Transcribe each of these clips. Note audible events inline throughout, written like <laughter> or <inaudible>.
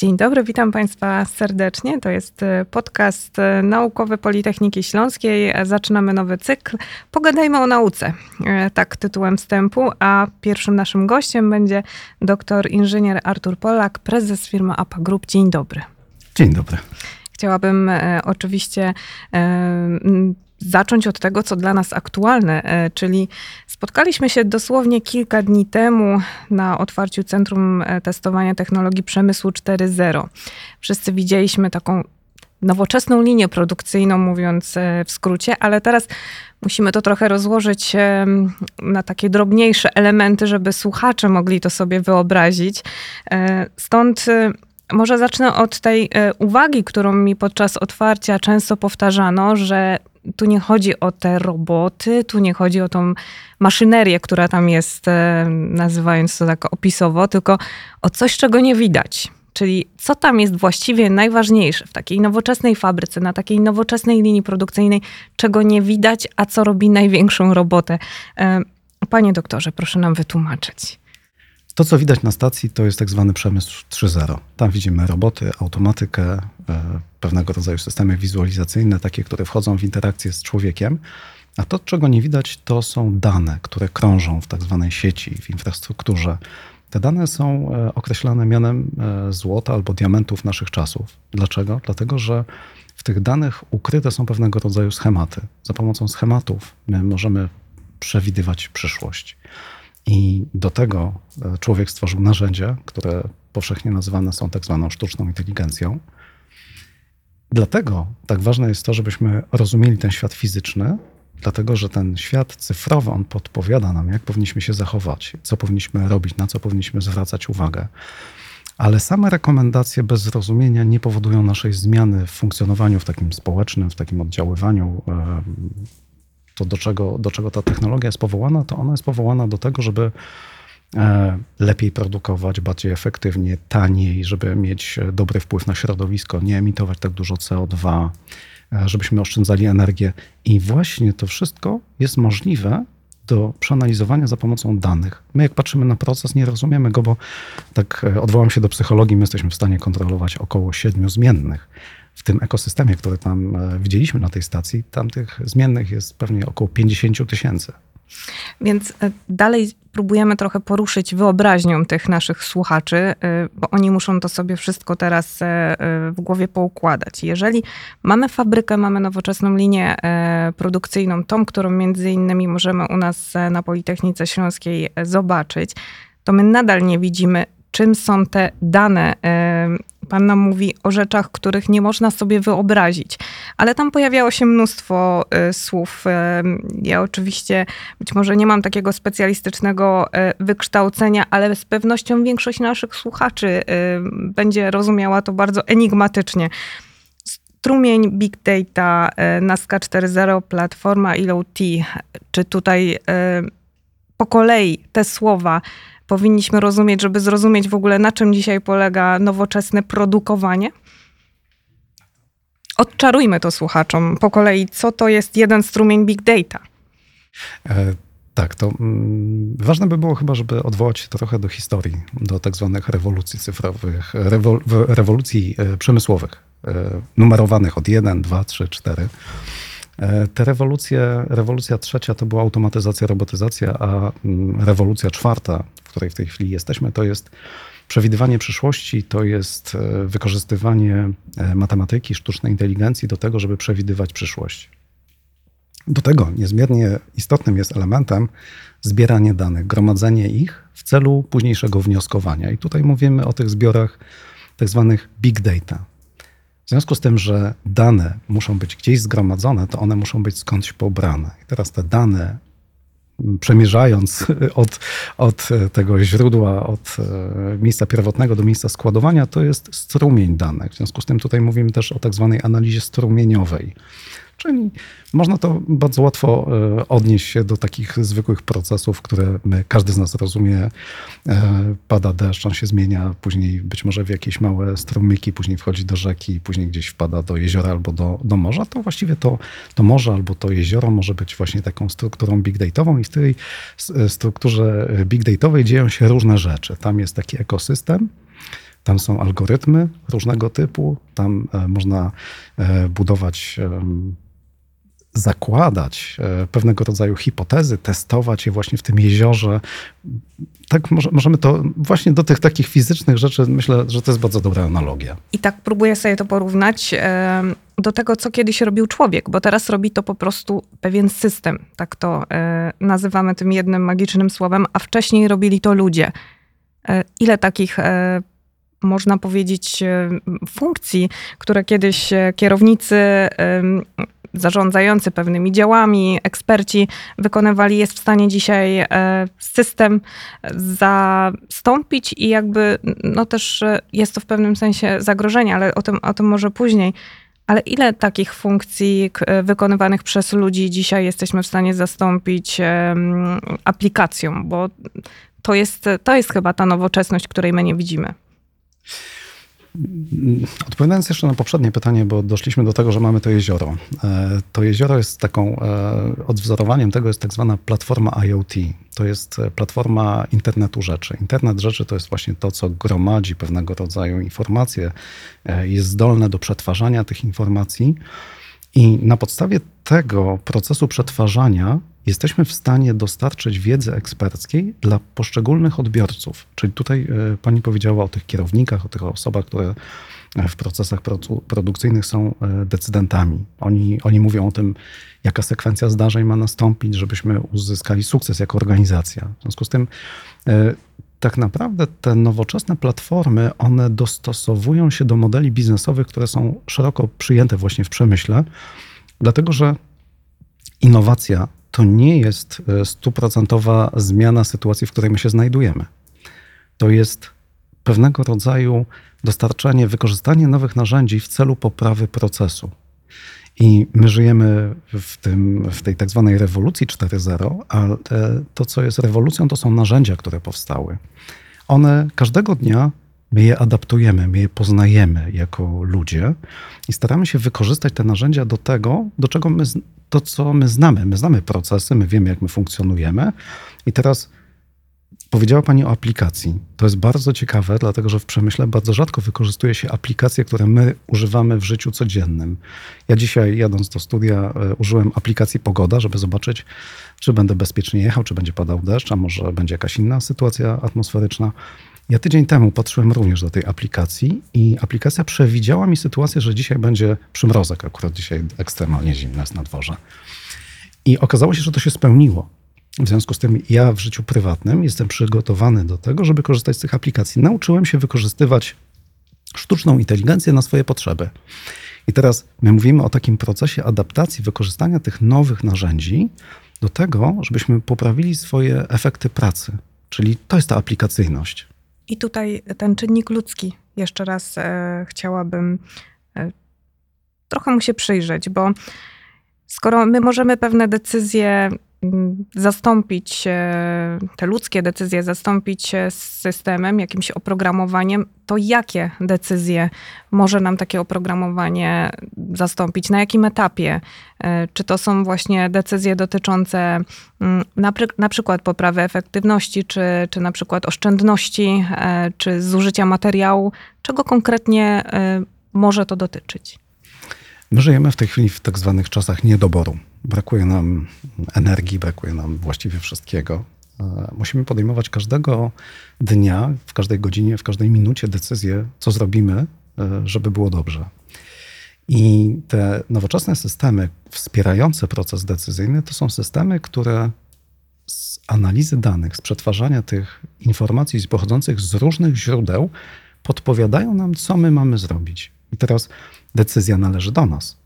Dzień dobry, witam Państwa serdecznie. To jest e, podcast e, naukowy Politechniki Śląskiej. Zaczynamy nowy cykl. Pogadajmy o nauce. E, tak tytułem wstępu. A pierwszym naszym gościem będzie doktor inżynier Artur Polak, prezes firmy APA Group. Dzień dobry. Dzień dobry. Chciałabym oczywiście zacząć od tego, co dla nas aktualne, e, czyli spotkaliśmy się dosłownie kilka dni temu na otwarciu Centrum e, Testowania Technologii Przemysłu 4.0. Wszyscy widzieliśmy taką nowoczesną linię produkcyjną, mówiąc e, w skrócie, ale teraz musimy to trochę rozłożyć na takie drobniejsze elementy, żeby słuchacze mogli to sobie wyobrazić. Stąd może zacznę od tej uwagi, którą mi podczas otwarcia często powtarzano, że tu nie chodzi o te roboty, tu nie chodzi o tą maszynerię, która tam jest, e, nazywając to tak opisowo, tylko o coś, czego nie widać. Czyli co tam jest właściwie najważniejsze w takiej nowoczesnej fabryce, na takiej nowoczesnej linii produkcyjnej, czego nie widać, a co robi największą robotę. E, panie doktorze, proszę nam wytłumaczyć. To, co widać na stacji, to jest tak zwany przemysł 3.0. Tam widzimy roboty, automatykę, e, pewnego rodzaju systemy wizualizacyjne, takie, które wchodzą w interakcję z człowiekiem. A to, czego nie widać, to są dane, które krążą w tak zwanej sieci, w infrastrukturze. Te dane są e, określane mianem e, złota albo diamentów naszych czasów. Dlaczego? Dlatego, że w tych danych ukryte są pewnego rodzaju schematy. Za pomocą schematów my możemy przewidywać przyszłość. I do tego e, człowiek stworzył narzędzia, które powszechnie nazywane są tak zwaną sztuczną inteligencją. Dlatego tak ważne jest to, żebyśmy rozumieli ten świat fizyczny, dlatego że ten świat cyfrowy, on podpowiada nam, jak powinniśmy się zachować, co powinniśmy robić, na co powinniśmy zwracać uwagę. Ale same rekomendacje bez zrozumienia nie powodują naszej zmiany w funkcjonowaniu w takim społecznym, w takim oddziaływaniu to do czego, do czego ta technologia jest powołana, to ona jest powołana do tego, żeby e, lepiej produkować, bardziej efektywnie, taniej, żeby mieć dobry wpływ na środowisko, nie emitować tak dużo CO2, e, żebyśmy oszczędzali energię. I właśnie to wszystko jest możliwe do przeanalizowania za pomocą danych. My, jak patrzymy na proces, nie rozumiemy go, bo tak e, odwołam się do psychologii, my jesteśmy w stanie kontrolować około siedmiu zmiennych w tym ekosystemie, który tam e, widzieliśmy na tej stacji, tam tych zmiennych jest pewnie około 50 tysięcy. Więc e, dalej próbujemy trochę poruszyć wyobraźnią tych naszych słuchaczy, e, bo oni muszą to sobie wszystko teraz w głowie poukładać. Jeżeli mamy fabrykę, mamy nowoczesną linię produkcyjną, tą, którą między innymi możemy u nas na Politechnice Śląskiej zobaczyć, to my nadal nie widzimy, czym są te dane Pan nam mówi o rzeczach, których nie można sobie wyobrazić, ale tam pojawiało się mnóstwo y, słów. Y, ja oczywiście być może nie mam takiego specjalistycznego y, wykształcenia, ale z pewnością większość naszych słuchaczy będzie rozumiała to bardzo enigmatycznie. Strumień Big Data, NASCA 4.0, platforma IoT, czy tutaj po kolei te słowa powinniśmy rozumieć, żeby zrozumieć w ogóle, na czym dzisiaj polega nowoczesne produkowanie? Odczarujmy to słuchaczom po kolei, co to jest jeden strumień big data. E, tak, to mm, ważne by było chyba, żeby odwołać się trochę do historii, do tak zwanych rewolucji cyfrowych, rewol, rewolucji e, przemysłowych, e, numerowanych od 1, 2, 3, 4. Te rewolucje, rewolucja trzecia to była automatyzacja, robotyzacja, a mm, rewolucja czwarta, w której w tej chwili jesteśmy, to jest przewidywanie przyszłości, to jest e, wykorzystywanie e, matematyki, sztucznej inteligencji do tego, żeby przewidywać przyszłość. Do tego niezmiernie istotnym jest elementem zbieranie danych, gromadzenie ich w celu późniejszego wnioskowania. I tutaj mówimy o tych zbiorach tak zwanych big data. W związku z tym, że dane muszą być gdzieś zgromadzone, to one muszą być skądś pobrane. I teraz te dane, przemierzając <laughs> od, od tego źródła, od e, miejsca pierwotnego do miejsca składowania, to jest strumień danych. W związku z tym tutaj mówimy też o tak zwanej analizie strumieniowej. Czyli można to bardzo łatwo e, odnieść się do takich zwykłych procesów, które my, każdy z nas rozumie. E, pada deszcz, on się zmienia, później być może w jakieś małe strumyki, później wchodzi do rzeki, później gdzieś wpada do jeziora albo do, do morza. To właściwie to, to morze albo to jezioro może być właśnie taką strukturą big dataową i w tej strukturze big dataowej dzieją się różne rzeczy. Tam jest taki ekosystem, Tam są algorytmy różnego typu, tam e, można e, budować, zakładać e, pewnego rodzaju hipotezy, testować je właśnie w tym jeziorze. Tak możemy to właśnie do tych takich fizycznych rzeczy, myślę, że to jest bardzo dobra analogia. I tak próbuję sobie to porównać do tego, co kiedyś robił człowiek, bo teraz robi to po prostu pewien system. Tak to nazywamy tym jednym magicznym słowem, a wcześniej robili to ludzie. Ile takich można powiedzieć, e, funkcji, które kiedyś e, kierownicy zarządzający pewnymi działami, eksperci wykonywali, jest w stanie dzisiaj e, system zastąpić i jakby, no też jest to w pewnym sensie zagrożenie, ale o tym, o tym może później. Ale ile takich funkcji wykonywanych przez ludzi dzisiaj jesteśmy w stanie zastąpić aplikacją? Bo to jest, to jest chyba ta nowoczesność, której my nie widzimy. Odpowiadając jeszcze na poprzednie pytanie, bo doszliśmy do tego, że mamy to jezioro. E, to jezioro jest taką e, odwzorowaniem tego jest tak zwana platforma IoT. To jest e, platforma internetu rzeczy. Internet rzeczy to jest właśnie to, co gromadzi pewnego rodzaju informacje, jest zdolne do przetwarzania tych informacji. I na podstawie tego procesu przetwarzania jesteśmy w stanie dostarczyć wiedzy eksperckiej dla poszczególnych odbiorców. Czyli tutaj e, pani powiedziała o tych kierownikach, o tych osobach, które w procesach produkcyjnych są e, decydentami. Oni, oni mówią o tym, jaka sekwencja zdarzeń ma nastąpić, żebyśmy uzyskali sukces jako organizacja. W związku z tym e, tak naprawdę te nowoczesne platformy, one dostosowują się do modeli biznesowych, które są szeroko przyjęte właśnie w przemyśle, dlatego że innowacja to nie jest e, stuprocentowa zmiana sytuacji, w której my się znajdujemy. To jest pewnego rodzaju dostarczanie, wykorzystanie nowych narzędzi w celu poprawy procesu. I my żyjemy w, tym, w tej tak zwanej rewolucji 4.0, a to, co jest rewolucją, to są narzędzia, które powstały. One każdego dnia my je adaptujemy, my je poznajemy jako ludzie i staramy się wykorzystać te narzędzia do tego, do czego my, to co my znamy. My znamy procesy, my wiemy, jak my funkcjonujemy. I teraz Powiedziała Pani o aplikacji. To jest bardzo ciekawe, dlatego że w przemyśle bardzo rzadko wykorzystuje się aplikacje, które my używamy w życiu codziennym. Ja dzisiaj, jadąc do studia, e, użyłem aplikacji Pogoda, żeby zobaczyć, czy będę bezpiecznie jechał, czy będzie padał deszcz, a może będzie jakaś inna sytuacja atmosferyczna. Ja tydzień temu patrzyłem również do tej aplikacji i aplikacja przewidziała mi sytuację, że dzisiaj będzie przymrozek, akurat dzisiaj ekstremalnie zimno jest na dworze. I okazało się, że to się spełniło. W związku z tym ja w życiu prywatnym jestem przygotowany do tego, żeby korzystać z tych aplikacji. Nauczyłem się wykorzystywać sztuczną inteligencję na swoje potrzeby. I teraz my mówimy o takim procesie adaptacji, wykorzystania tych nowych narzędzi do tego, żebyśmy poprawili swoje efekty pracy. Czyli to jest ta aplikacyjność. I tutaj ten czynnik ludzki, jeszcze raz e, chciałabym e, trochę mu się przyjrzeć, bo skoro my możemy pewne decyzje zastąpić te ludzkie decyzje, zastąpić systemem, jakimś oprogramowaniem, to jakie decyzje może nam takie oprogramowanie zastąpić? Na jakim etapie? E, czy to są właśnie decyzje dotyczące mm, na, na przykład poprawy efektywności, czy, czy na przykład oszczędności, e, czy zużycia materiału? Czego konkretnie e, może to dotyczyć? My żyjemy w tej chwili w tak zwanych czasach niedoboru. Brakuje nam energii, brakuje nam właściwie wszystkiego. E, musimy podejmować każdego dnia, w każdej godzinie, w każdej minucie decyzję, co zrobimy, e, żeby było dobrze. I te nowoczesne systemy wspierające proces decyzyjny to są systemy, które z analizy danych, z przetwarzania tych informacji pochodzących z różnych źródeł podpowiadają nam, co my mamy zrobić. I teraz decyzja należy do nas.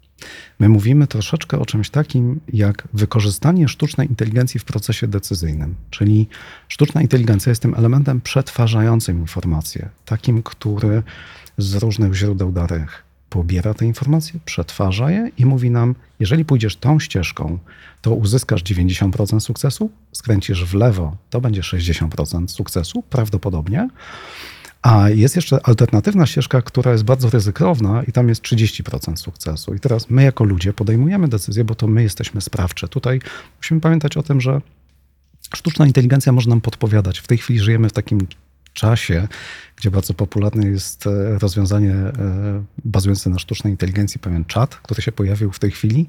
My mówimy troszeczkę o czymś takim jak wykorzystanie sztucznej inteligencji w procesie decyzyjnym. Czyli sztuczna inteligencja jest tym elementem przetwarzającym informacje, takim, który z różnych źródeł danych pobiera te informacje, przetwarza je i mówi nam, jeżeli pójdziesz tą ścieżką, to uzyskasz 90% sukcesu, skręcisz w lewo, to będzie 60% sukcesu, prawdopodobnie. A jest jeszcze alternatywna ścieżka, która jest bardzo ryzykowna i tam jest 30% sukcesu. I teraz my jako ludzie podejmujemy decyzję, bo to my jesteśmy sprawcze. Tutaj musimy pamiętać o tym, że sztuczna inteligencja może nam podpowiadać. W tej chwili żyjemy w takim czasie, gdzie bardzo popularne jest e, rozwiązanie e, bazujące na sztucznej inteligencji, pewien czat, który się pojawił w tej chwili.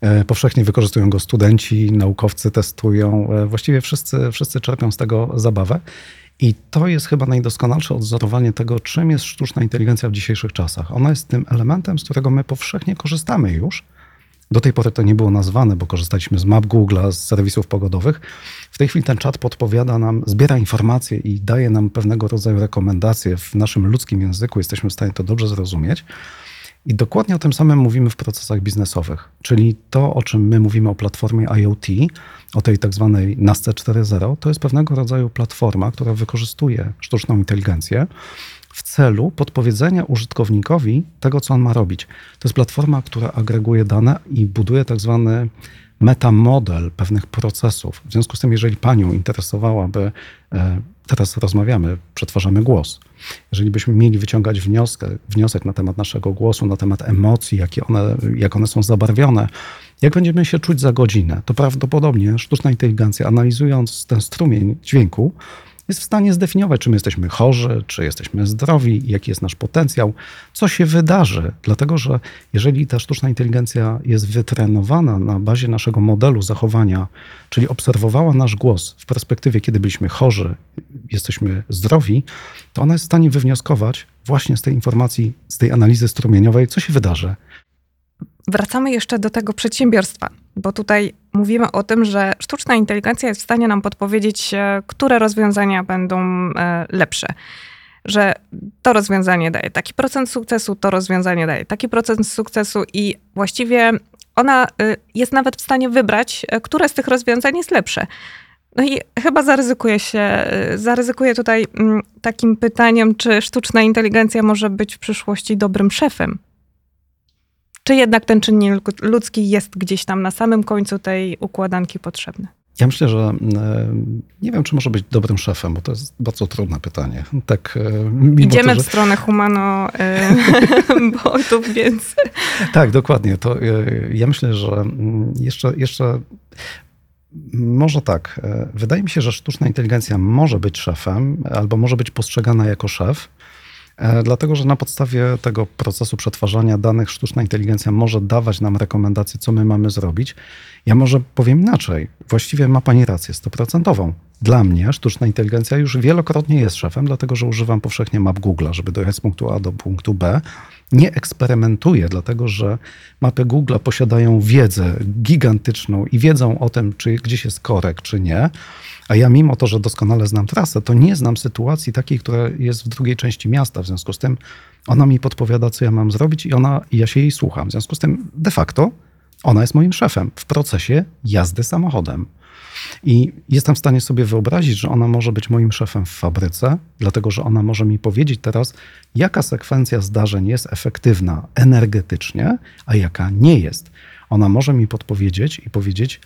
E, powszechnie wykorzystują go studenci, naukowcy testują, właściwie wszyscy, wszyscy czerpią z tego zabawę. I to jest chyba najdoskonalsze odzorowanie tego, czym jest sztuczna inteligencja w dzisiejszych czasach. Ona jest tym elementem, z którego my powszechnie korzystamy już. Do tej pory to nie było nazwane, bo korzystaliśmy z map Google'a, z serwisów pogodowych. W tej chwili ten czat podpowiada nam, zbiera informacje i daje nam pewnego rodzaju rekomendacje w naszym ludzkim języku. Jesteśmy w stanie to dobrze zrozumieć. I dokładnie o tym samym mówimy w procesach biznesowych, czyli to, o czym my mówimy o platformie IoT, o tej tak zwanej NASCE 4.0, to jest pewnego rodzaju platforma, która wykorzystuje sztuczną inteligencję w celu podpowiedzenia użytkownikowi tego, co on ma robić. To jest platforma, która agreguje dane i buduje tak zwany metamodel pewnych procesów. W związku z tym, jeżeli panią interesowałaby, e, teraz rozmawiamy, przetwarzamy głos. Jeżeli byśmy mieli wyciągać wniosek, wniosek na temat naszego głosu, na temat emocji, jakie one, jak one są zabarwione, jak będziemy się czuć za godzinę, to prawdopodobnie sztuczna inteligencja, analizując ten strumień dźwięku, jest w stanie zdefiniować, czy my jesteśmy chorzy, czy jesteśmy zdrowi, jaki jest nasz potencjał, co się wydarzy. Dlatego, że jeżeli ta sztuczna inteligencja jest wytrenowana na bazie naszego modelu zachowania, czyli obserwowała nasz głos w perspektywie, kiedy byliśmy chorzy, jesteśmy zdrowi, to ona jest w stanie wywnioskować właśnie z tej informacji, z tej analizy strumieniowej, co się wydarzy. Wracamy jeszcze do tego przedsiębiorstwa, bo tutaj mówimy o tym, że sztuczna inteligencja jest w stanie nam podpowiedzieć, e, które rozwiązania będą e, lepsze. Że to rozwiązanie daje taki procent sukcesu, to rozwiązanie daje taki procent sukcesu, i właściwie ona e, jest nawet w stanie wybrać, które z tych rozwiązań jest lepsze. No i chyba zaryzykuję się, zaryzykuję tutaj mm, takim pytaniem, czy sztuczna inteligencja może być w przyszłości dobrym szefem czy jednak ten czynnik ludzki jest gdzieś tam na samym końcu tej układanki potrzebny? Ja myślę, że e, nie wiem, czy może być dobrym szefem, bo to jest bardzo trudne pytanie. Tak, e, Idziemy to, że... w stronę humano-botów, e, <laughs> więc... Tak, dokładnie. To ja myślę, że mm, jeszcze, jeszcze może tak. Wydaje mi się, że sztuczna inteligencja może być szefem albo może być postrzegana jako szef, dlatego, że na podstawie tego procesu przetwarzania danych sztuczna inteligencja może dawać nam rekomendacje, co my mamy zrobić. Ja może powiem inaczej. Właściwie ma Pani rację stuprocentową. Dla mnie sztuczna inteligencja już wielokrotnie jest szefem, dlatego że używam powszechnie map Google'a, żeby dojechać z punktu A do punktu B. Nie eksperymentuję, dlatego że mapy Google'a posiadają wiedzę gigantyczną i wiedzą o tym, czy gdzieś jest korek, czy nie. A ja mimo to, że doskonale znam trasę, to nie znam sytuacji takiej, która jest w drugiej części miasta. W związku z tym ona mi podpowiada, co ja mam zrobić i, ona, ja się jej słucham. W związku z tym de facto ona jest moim szefem w procesie jazdy samochodem. I jestem w stanie sobie wyobrazić, że ona może być moim szefem w fabryce, dlatego że ona może mi powiedzieć teraz, jaka sekwencja zdarzeń jest efektywna energetycznie, a jaka nie jest. Ona może mi podpowiedzieć i powiedzieć,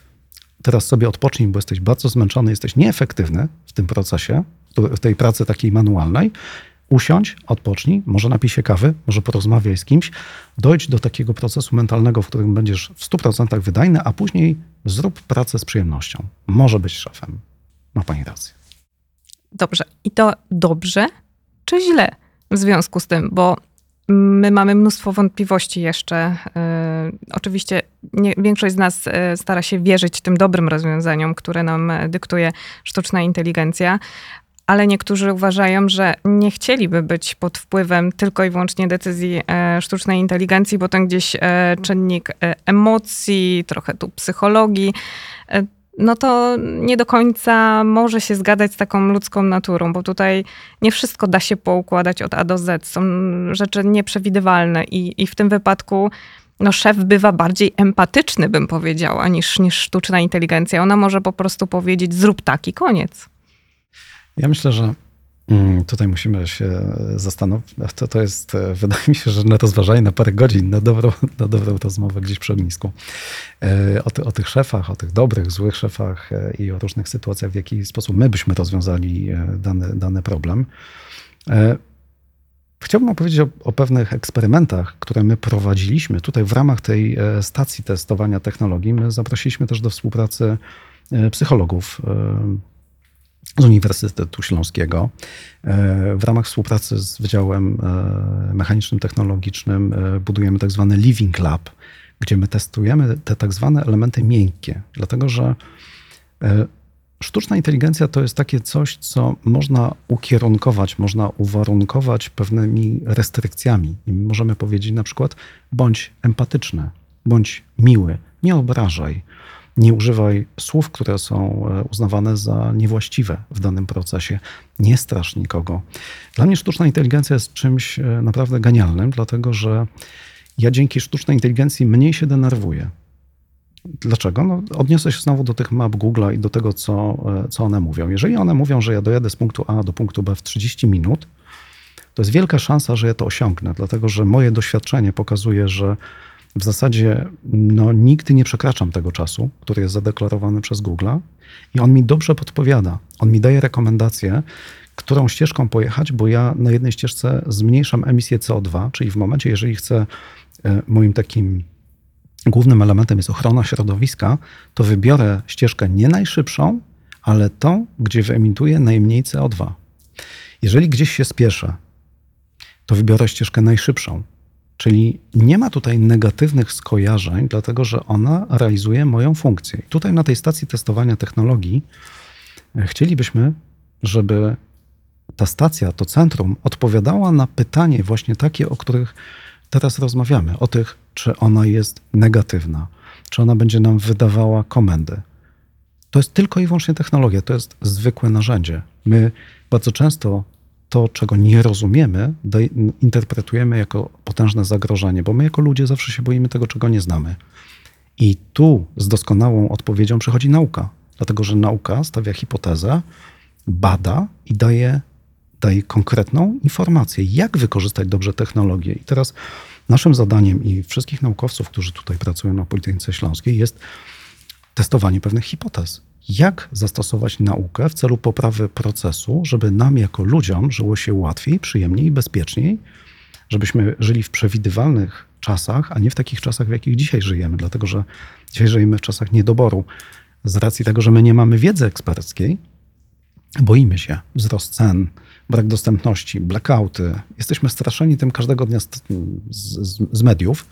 teraz sobie odpocznij, bo jesteś bardzo zmęczony, jesteś nieefektywny w tym procesie, w tej pracy takiej manualnej. Usiądź, odpocznij, może napij się kawy, może porozmawiaj z kimś, dojdź do takiego procesu mentalnego, w którym będziesz w 100% wydajny, a później zrób pracę z przyjemnością. Może być szefem. Ma pani rację. Dobrze. I to dobrze czy źle w związku z tym? Bo My mamy mnóstwo wątpliwości jeszcze. E, oczywiście nie, większość z nas e, stara się wierzyć tym dobrym rozwiązaniom, które nam dyktuje sztuczna inteligencja, ale niektórzy uważają, że nie chcieliby być pod wpływem tylko i wyłącznie decyzji e, sztucznej inteligencji, bo ten gdzieś czynnik emocji, trochę tu psychologii no to nie do końca może się zgadzać z taką ludzką naturą, bo tutaj nie wszystko da się poukładać od A do Z. Są rzeczy nieprzewidywalne i, i w tym wypadku no, szef bywa bardziej empatyczny, bym powiedziała, niż, niż sztuczna inteligencja. Ona może po prostu powiedzieć: zrób tak i koniec. Ja myślę, że tutaj musimy się zastanowić. To, to jest, e, wydaje mi się, że na rozważanie na parę godzin, na dobrą, <laughs> na dobrą rozmowę gdzieś przy ognisku. E, o, ty, o tych szefach, o tych dobrych, złych szefach e, i o różnych sytuacjach, w jaki sposób my byśmy rozwiązali dany, dany problem. Chciałbym opowiedzieć o, o pewnych eksperymentach, które my prowadziliśmy tutaj w ramach tej stacji testowania technologii. My zaprosiliśmy też do współpracy psychologów z Uniwersytetu Śląskiego w ramach współpracy z Wydziałem Mechanicznym Technologicznym budujemy tak zwany Living Lab, gdzie my testujemy te tak zwane elementy miękkie, dlatego że Sztuczna inteligencja to jest takie coś, co można ukierunkować, można uwarunkować pewnymi restrykcjami. I możemy powiedzieć na przykład: bądź empatyczny, bądź miły, nie obrażaj, nie używaj słów, które są e, uznawane za niewłaściwe w danym procesie, nie strasz nikogo. Dla mnie sztuczna inteligencja jest czymś e, naprawdę genialnym, dlatego że ja dzięki sztucznej inteligencji mniej się denerwuję. Dlaczego? No, odniosę się znowu do tych map Google'a i do tego, co, e, co one mówią. Jeżeli one mówią, że ja dojadę z punktu A do punktu B w 30 minut, to jest wielka szansa, że ja to osiągnę, dlatego że moje doświadczenie pokazuje, że w zasadzie no, nigdy nie przekraczam tego czasu, który jest zadeklarowany przez Google'a i on mi dobrze podpowiada. On mi daje rekomendację, którą ścieżką pojechać, bo ja na jednej ścieżce zmniejszam emisję CO2, czyli w momencie, jeżeli chcę e, moim takim głównym elementem jest ochrona środowiska, to wybiorę ścieżkę nie najszybszą, ale tą, gdzie wyemituję najmniej CO2. Jeżeli gdzieś się spieszę, to wybiorę ścieżkę najszybszą. Czyli nie ma tutaj negatywnych skojarzeń, dlatego że ona realizuje moją funkcję. Tutaj na tej stacji testowania technologii e, chcielibyśmy, żeby ta stacja, to centrum odpowiadała na pytanie właśnie takie, o których teraz rozmawiamy, o tych, czy ona jest negatywna, czy ona będzie nam wydawała komendy. To jest tylko i wyłącznie technologia, to jest zwykłe narzędzie. My bardzo często to, czego nie rozumiemy, interpretujemy jako potężne zagrożenie, bo my jako ludzie zawsze się boimy tego, czego nie znamy. I tu z doskonałą odpowiedzią przychodzi nauka, dlatego że nauka stawia hipotezę, bada i daje daje konkretną informację, jak wykorzystać dobrze technologię. I teraz naszym zadaniem i wszystkich naukowców, którzy tutaj pracują na Politechnice Śląskiej, jest testowanie pewnych hipotez. Jak zastosować naukę w celu poprawy procesu, żeby nam jako ludziom żyło się łatwiej, przyjemniej i bezpieczniej, żebyśmy żyli w przewidywalnych czasach, a nie w takich czasach, w jakich dzisiaj żyjemy, dlatego że dzisiaj żyjemy w czasach niedoboru. Z racji tego, że my nie mamy wiedzy eksperckiej, boimy się wzrost cen, brak dostępności, blackouty. Jesteśmy straszeni tym każdego dnia z, z, z mediów.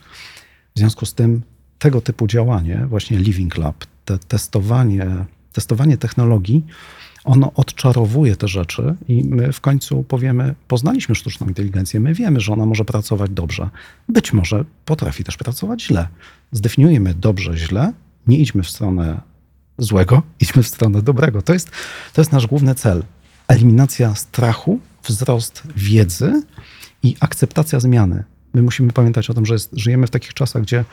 W związku z tym tego typu działanie, właśnie Living Lab, te testowanie, testowanie technologii, ono odczarowuje te rzeczy i my w końcu powiemy, poznaliśmy sztuczną inteligencję, my wiemy, że ona może pracować dobrze. Być może potrafi też pracować źle. Zdefiniujemy dobrze, źle, nie idźmy w stronę złego, <laughs> idźmy w stronę dobrego. To jest, to jest nasz główny cel eliminacja strachu, wzrost wiedzy i akceptacja zmiany. My musimy pamiętać o tym, że jest, żyjemy w takich czasach, gdzie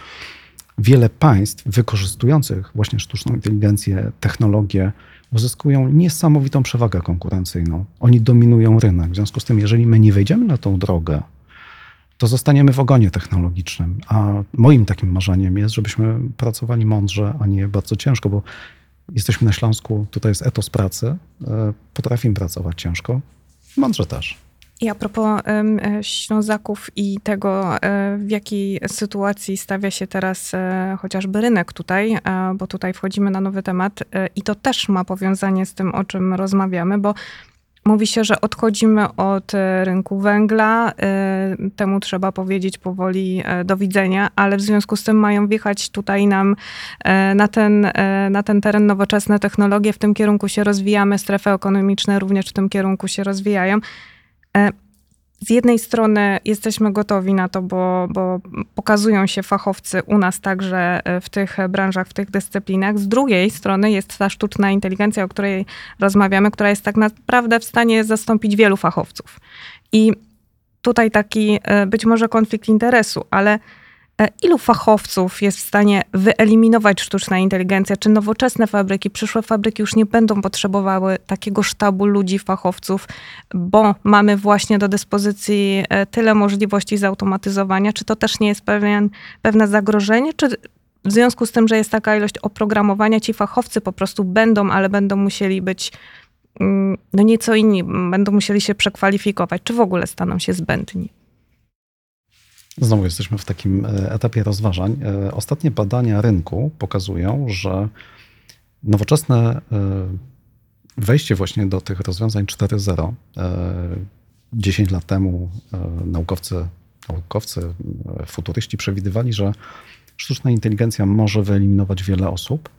wiele państw wykorzystujących właśnie sztuczną inteligencję, technologię, uzyskują niesamowitą przewagę konkurencyjną. Oni dominują rynek. W związku z tym, jeżeli my nie wejdziemy na tą drogę, to zostaniemy w ogonie technologicznym. A moim takim marzeniem jest, żebyśmy pracowali mądrze, a nie bardzo ciężko, bo Jesteśmy na Śląsku, tutaj jest etos pracy, e, potrafimy pracować ciężko, mądrze też. I a propos y, Ślązaków i tego, y, w jakiej sytuacji stawia się teraz y, chociażby rynek tutaj, bo tutaj wchodzimy na nowy temat i to też ma powiązanie z tym, o czym rozmawiamy, bo Mówi się, że odchodzimy od e, rynku węgla. E, temu trzeba powiedzieć powoli e, do widzenia, ale w związku z tym mają wjechać tutaj nam na ten, na ten teren nowoczesne technologie. W tym kierunku się rozwijamy, strefy ekonomiczne również w tym kierunku się rozwijają z jednej strony jesteśmy gotowi na to, bo, bo, pokazują się fachowcy u nas także e, w tych branżach, w tych dyscyplinach. Z drugiej strony jest ta sztuczna inteligencja, o której rozmawiamy, która jest tak naprawdę w stanie zastąpić wielu fachowców. I tutaj taki e, być może konflikt interesu, ale E, ilu fachowców jest w stanie wyeliminować sztuczna inteligencja? Czy nowoczesne fabryki, przyszłe fabryki już nie będą potrzebowały takiego sztabu ludzi, fachowców, bo mamy właśnie do dyspozycji e, tyle możliwości zautomatyzowania? Czy to też nie jest pewien, pewne zagrożenie? Czy w związku z tym, że jest taka ilość oprogramowania, ci fachowcy po prostu będą, ale będą musieli być mm, no nieco inni, będą musieli się przekwalifikować, czy w ogóle staną się zbędni? Znowu jesteśmy w takim e, etapie rozważań. E, ostatnie badania rynku pokazują, że nowoczesne e, wejście właśnie do tych rozwiązań 4.0. 10 lat temu naukowcy, naukowcy, futuryści przewidywali, że sztuczna inteligencja może wyeliminować wiele osób,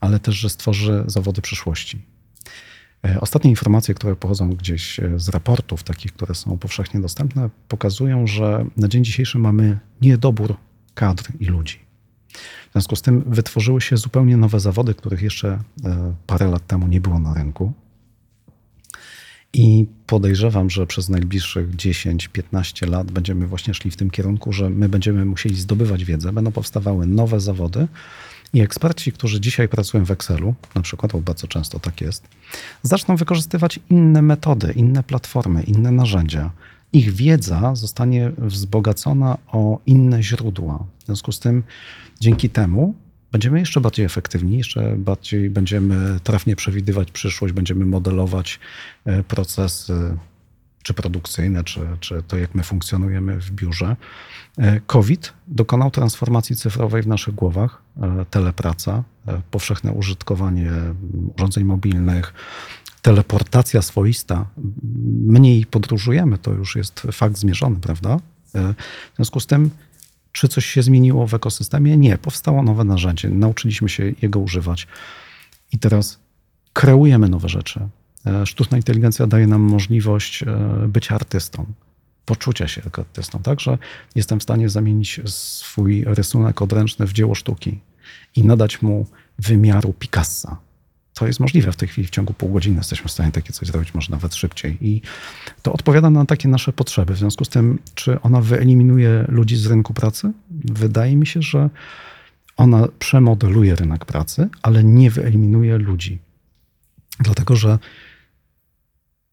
ale też, że stworzy zawody przyszłości. E, ostatnie informacje, które pochodzą gdzieś e, z raportów, takich, które są powszechnie dostępne, pokazują, że na dzień dzisiejszy mamy niedobór kadr i ludzi. W związku z tym wytworzyły się zupełnie nowe zawody, których jeszcze e, parę lat temu nie było na rynku. I podejrzewam, że przez najbliższych 10-15 lat będziemy właśnie szli w tym kierunku, że my będziemy musieli zdobywać wiedzę, będą powstawały nowe zawody, i eksperci, którzy dzisiaj pracują w Excelu, na przykład, bo bardzo często tak jest, zaczną wykorzystywać inne metody, inne platformy, inne narzędzia. Ich wiedza zostanie wzbogacona o inne źródła. W związku z tym, dzięki temu będziemy jeszcze bardziej efektywni, jeszcze bardziej będziemy trafnie przewidywać przyszłość, będziemy modelować e, procesy czy produkcyjne, czy, czy to, jak my funkcjonujemy w biurze. E, COVID dokonał transformacji cyfrowej w naszych głowach. E, telepraca, e, powszechne użytkowanie urządzeń mobilnych, teleportacja swoista. Mniej podróżujemy, to już jest fakt zmierzony, prawda? W związku z tym, czy coś się zmieniło w ekosystemie? Nie. Powstało nowe narzędzie, nauczyliśmy się jego używać i teraz kreujemy nowe rzeczy. E, sztuczna inteligencja daje nam możliwość e, bycia artystą, poczucia się jako artystą. Także jestem w stanie zamienić swój rysunek odręczny w dzieło sztuki i nadać mu wymiaru Picassa. To jest możliwe w tej chwili, w ciągu pół godziny jesteśmy w stanie takie coś zrobić, może nawet szybciej. I to odpowiada na takie nasze potrzeby. W związku z tym, czy ona wyeliminuje ludzi z rynku pracy? Wydaje mi się, że ona przemodeluje rynek pracy, ale nie wyeliminuje ludzi. Dlatego, że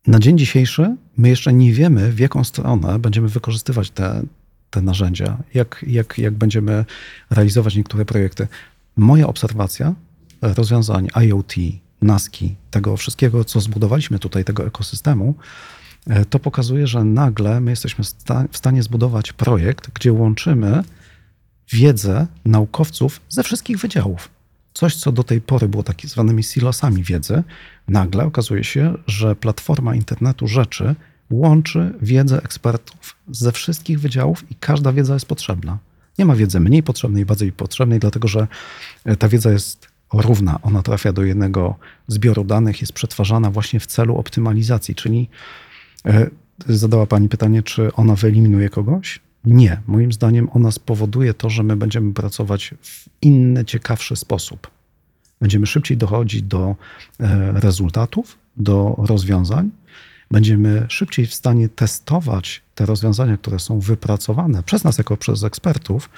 na dzień dzisiejszy my jeszcze nie wiemy, w jaką stronę będziemy wykorzystywać te, te narzędzia, jak, jak, jak będziemy realizować niektóre projekty. Moja obserwacja rozwiązań IoT, NASKI, tego wszystkiego, co zbudowaliśmy tutaj, tego ekosystemu, e, to pokazuje, że nagle my jesteśmy w stanie zbudować projekt, gdzie łączymy wiedzę naukowców ze wszystkich wydziałów. Coś, co do tej pory było tak zwanymi silosami wiedzy, nagle okazuje się, że platforma internetu rzeczy łączy wiedzę ekspertów ze wszystkich wydziałów i każda wiedza jest potrzebna. Nie ma wiedzy mniej potrzebnej, bardziej potrzebnej, dlatego że e, ta wiedza jest równa. Ona trafia do jednego zbioru danych, jest przetwarzana właśnie w celu optymalizacji, czyli e, zadała Pani pytanie, czy ona wyeliminuje kogoś? Nie. Moim zdaniem ona spowoduje to, że my będziemy pracować w inny, ciekawszy sposób. Będziemy szybciej dochodzić do e, rezultatów, do rozwiązań. Będziemy szybciej w stanie testować te rozwiązania, które są wypracowane przez nas, jako przez ekspertów,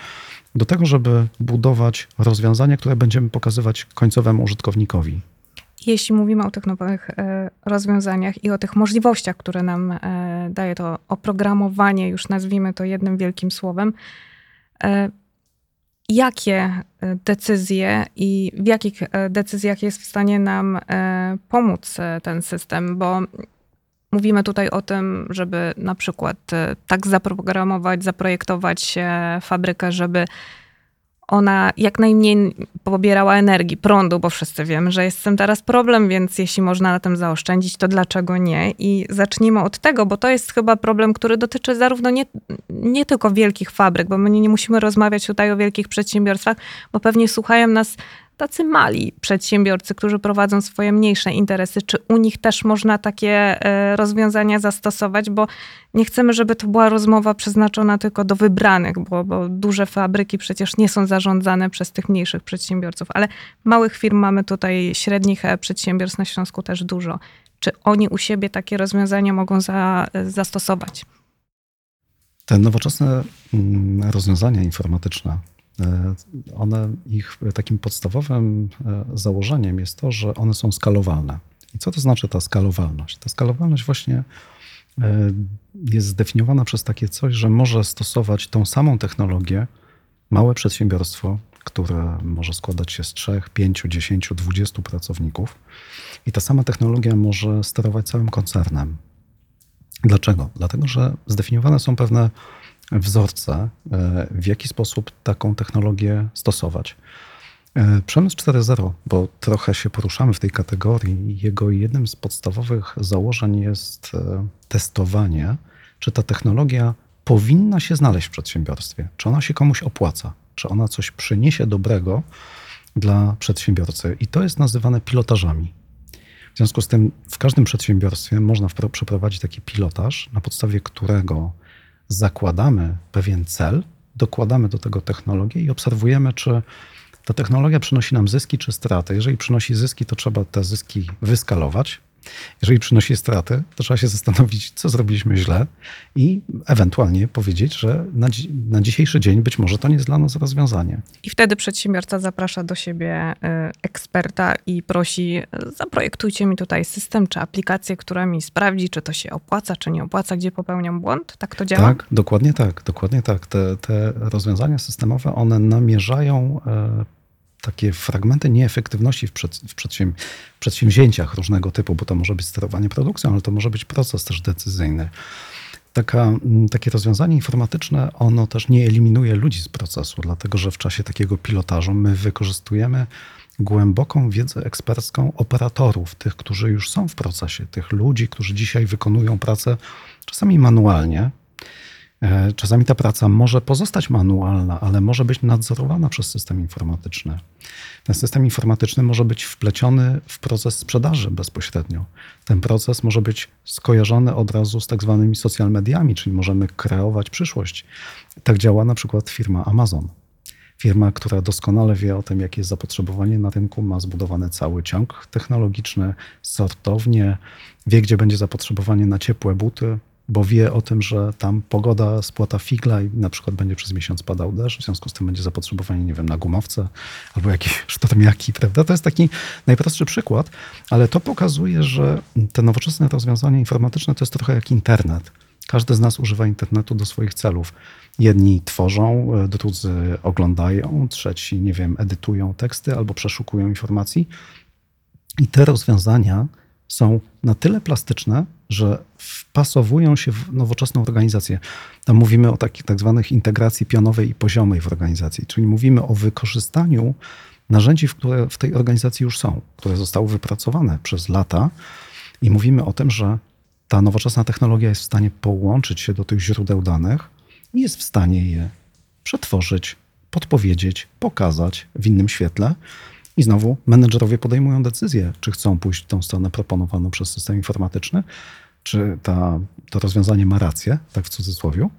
do tego, żeby budować rozwiązania, które będziemy pokazywać końcowemu użytkownikowi. Jeśli mówimy o tych nowych e, rozwiązaniach i o tych możliwościach, które nam e, daje to oprogramowanie, już nazwijmy to jednym wielkim słowem, jakie e, decyzje i w jakich decyzjach jest w stanie nam pomóc ten system, bo mówimy tutaj o tym, żeby na przykład tak zaprogramować, zaprojektować fabrykę, żeby ona jak najmniej pobierała energii, prądu, bo wszyscy wiemy, że jest z tym teraz problem, więc jeśli można na tym zaoszczędzić, to dlaczego nie? I zacznijmy od tego, bo to jest chyba problem, który dotyczy zarówno nie, nie tylko wielkich fabryk, bo my nie, nie musimy rozmawiać tutaj o wielkich przedsiębiorstwach, bo pewnie słuchają nas tacy mali przedsiębiorcy, którzy prowadzą swoje mniejsze interesy, czy u nich też można takie e, rozwiązania zastosować, bo nie chcemy, żeby to była rozmowa przeznaczona tylko do wybranych, bo, bo duże fabryki przecież nie są zarządzane przez tych mniejszych przedsiębiorców, ale małych firm mamy tutaj, średnich e, przedsiębiorstw na Śląsku też dużo. Czy oni u siebie takie rozwiązania mogą za, e, zastosować? Te nowoczesne mm, rozwiązania informatyczne one, ich takim podstawowym e, założeniem jest to, że one są skalowalne. I co to znaczy ta skalowalność? Ta skalowalność właśnie e, jest zdefiniowana przez takie coś, że może stosować tą samą technologię małe przedsiębiorstwo, które może składać się z 3, 5, 10, 20 pracowników. I ta sama technologia może sterować całym koncernem. Dlaczego? Dlatego, że zdefiniowane są pewne wzorce, e, w jaki sposób taką technologię stosować. E, przemysł 4.0, bo trochę się poruszamy w tej kategorii. Jego jednym z podstawowych założeń jest e, testowanie, czy ta technologia powinna się znaleźć w przedsiębiorstwie, czy ona się komuś opłaca, czy ona coś przyniesie dobrego dla przedsiębiorcy. I to jest nazywane pilotażami. W związku z tym w każdym przedsiębiorstwie można przeprowadzić taki pilotaż, na podstawie którego zakładamy pewien cel, dokładamy do tego technologię i obserwujemy, czy ta technologia przynosi nam zyski czy straty. Jeżeli przynosi zyski, to trzeba te zyski wyskalować. Jeżeli przynosi straty, to trzeba się zastanowić, co zrobiliśmy źle i ewentualnie powiedzieć, że na, na, dzisiejszy dzień być może to nie jest dla nas rozwiązanie. I wtedy przedsiębiorca zaprasza do siebie y, eksperta i prosi, zaprojektujcie mi tutaj system czy aplikację, która mi sprawdzi, czy to się opłaca, czy nie opłaca, gdzie popełniam błąd. Tak to działa? Tak, dokładnie tak, dokładnie tak. Te, te rozwiązania systemowe, one namierzają e, takie fragmenty nieefektywności w, przed, w przedsięw przedsięwzięciach różnego typu, bo to może być sterowanie produkcją, ale to może być proces też decyzyjny. Taka, takie rozwiązanie informatyczne, ono też nie eliminuje ludzi z procesu, dlatego że w czasie takiego pilotażu my wykorzystujemy głęboką wiedzę ekspercką operatorów, tych, którzy już są w procesie, tych ludzi, którzy dzisiaj wykonują pracę czasami manualnie, czasami ta praca może pozostać manualna, ale może być nadzorowana przez system informatyczny. Ten system informatyczny może być wpleciony w proces sprzedaży bezpośrednio. Ten proces może być skojarzony od razu z tak zwanymi social mediami, czyli możemy kreować przyszłość. Tak działa na przykład firma Amazon. Firma, która doskonale wie o tym, jakie jest zapotrzebowanie na rynku, ma zbudowany cały ciąg technologiczny, sortownie, wie, gdzie będzie zapotrzebowanie na ciepłe buty, bo wie o tym, że tam pogoda spłata figla i na przykład będzie przez miesiąc padał deszcz, w związku z tym będzie zapotrzebowanie, nie wiem, na gumowce albo jakieś <laughs> sztormiaki, prawda? To jest taki najprostszy przykład, ale to pokazuje, że te nowoczesne rozwiązania informatyczne to jest trochę jak internet. Każdy z nas używa internetu do swoich celów. Jedni tworzą, drudzy oglądają, trzeci, nie wiem, edytują teksty albo przeszukują informacji. I te rozwiązania są na tyle plastyczne, że wpasowują się w nowoczesną organizację. Tam mówimy o takich tak zwanych integracji pionowej i poziomej w organizacji, czyli mówimy o wykorzystaniu narzędzi, które w tej organizacji już są, które zostały wypracowane przez lata i mówimy o tym, że ta nowoczesna technologia jest w stanie połączyć się do tych źródeł danych i jest w stanie je przetworzyć, podpowiedzieć, pokazać w innym świetle, i znowu menedżerowie podejmują decyzję, czy chcą pójść w tą stronę proponowaną przez system informatyczny, czy ta, to rozwiązanie ma rację, tak w cudzysłowie,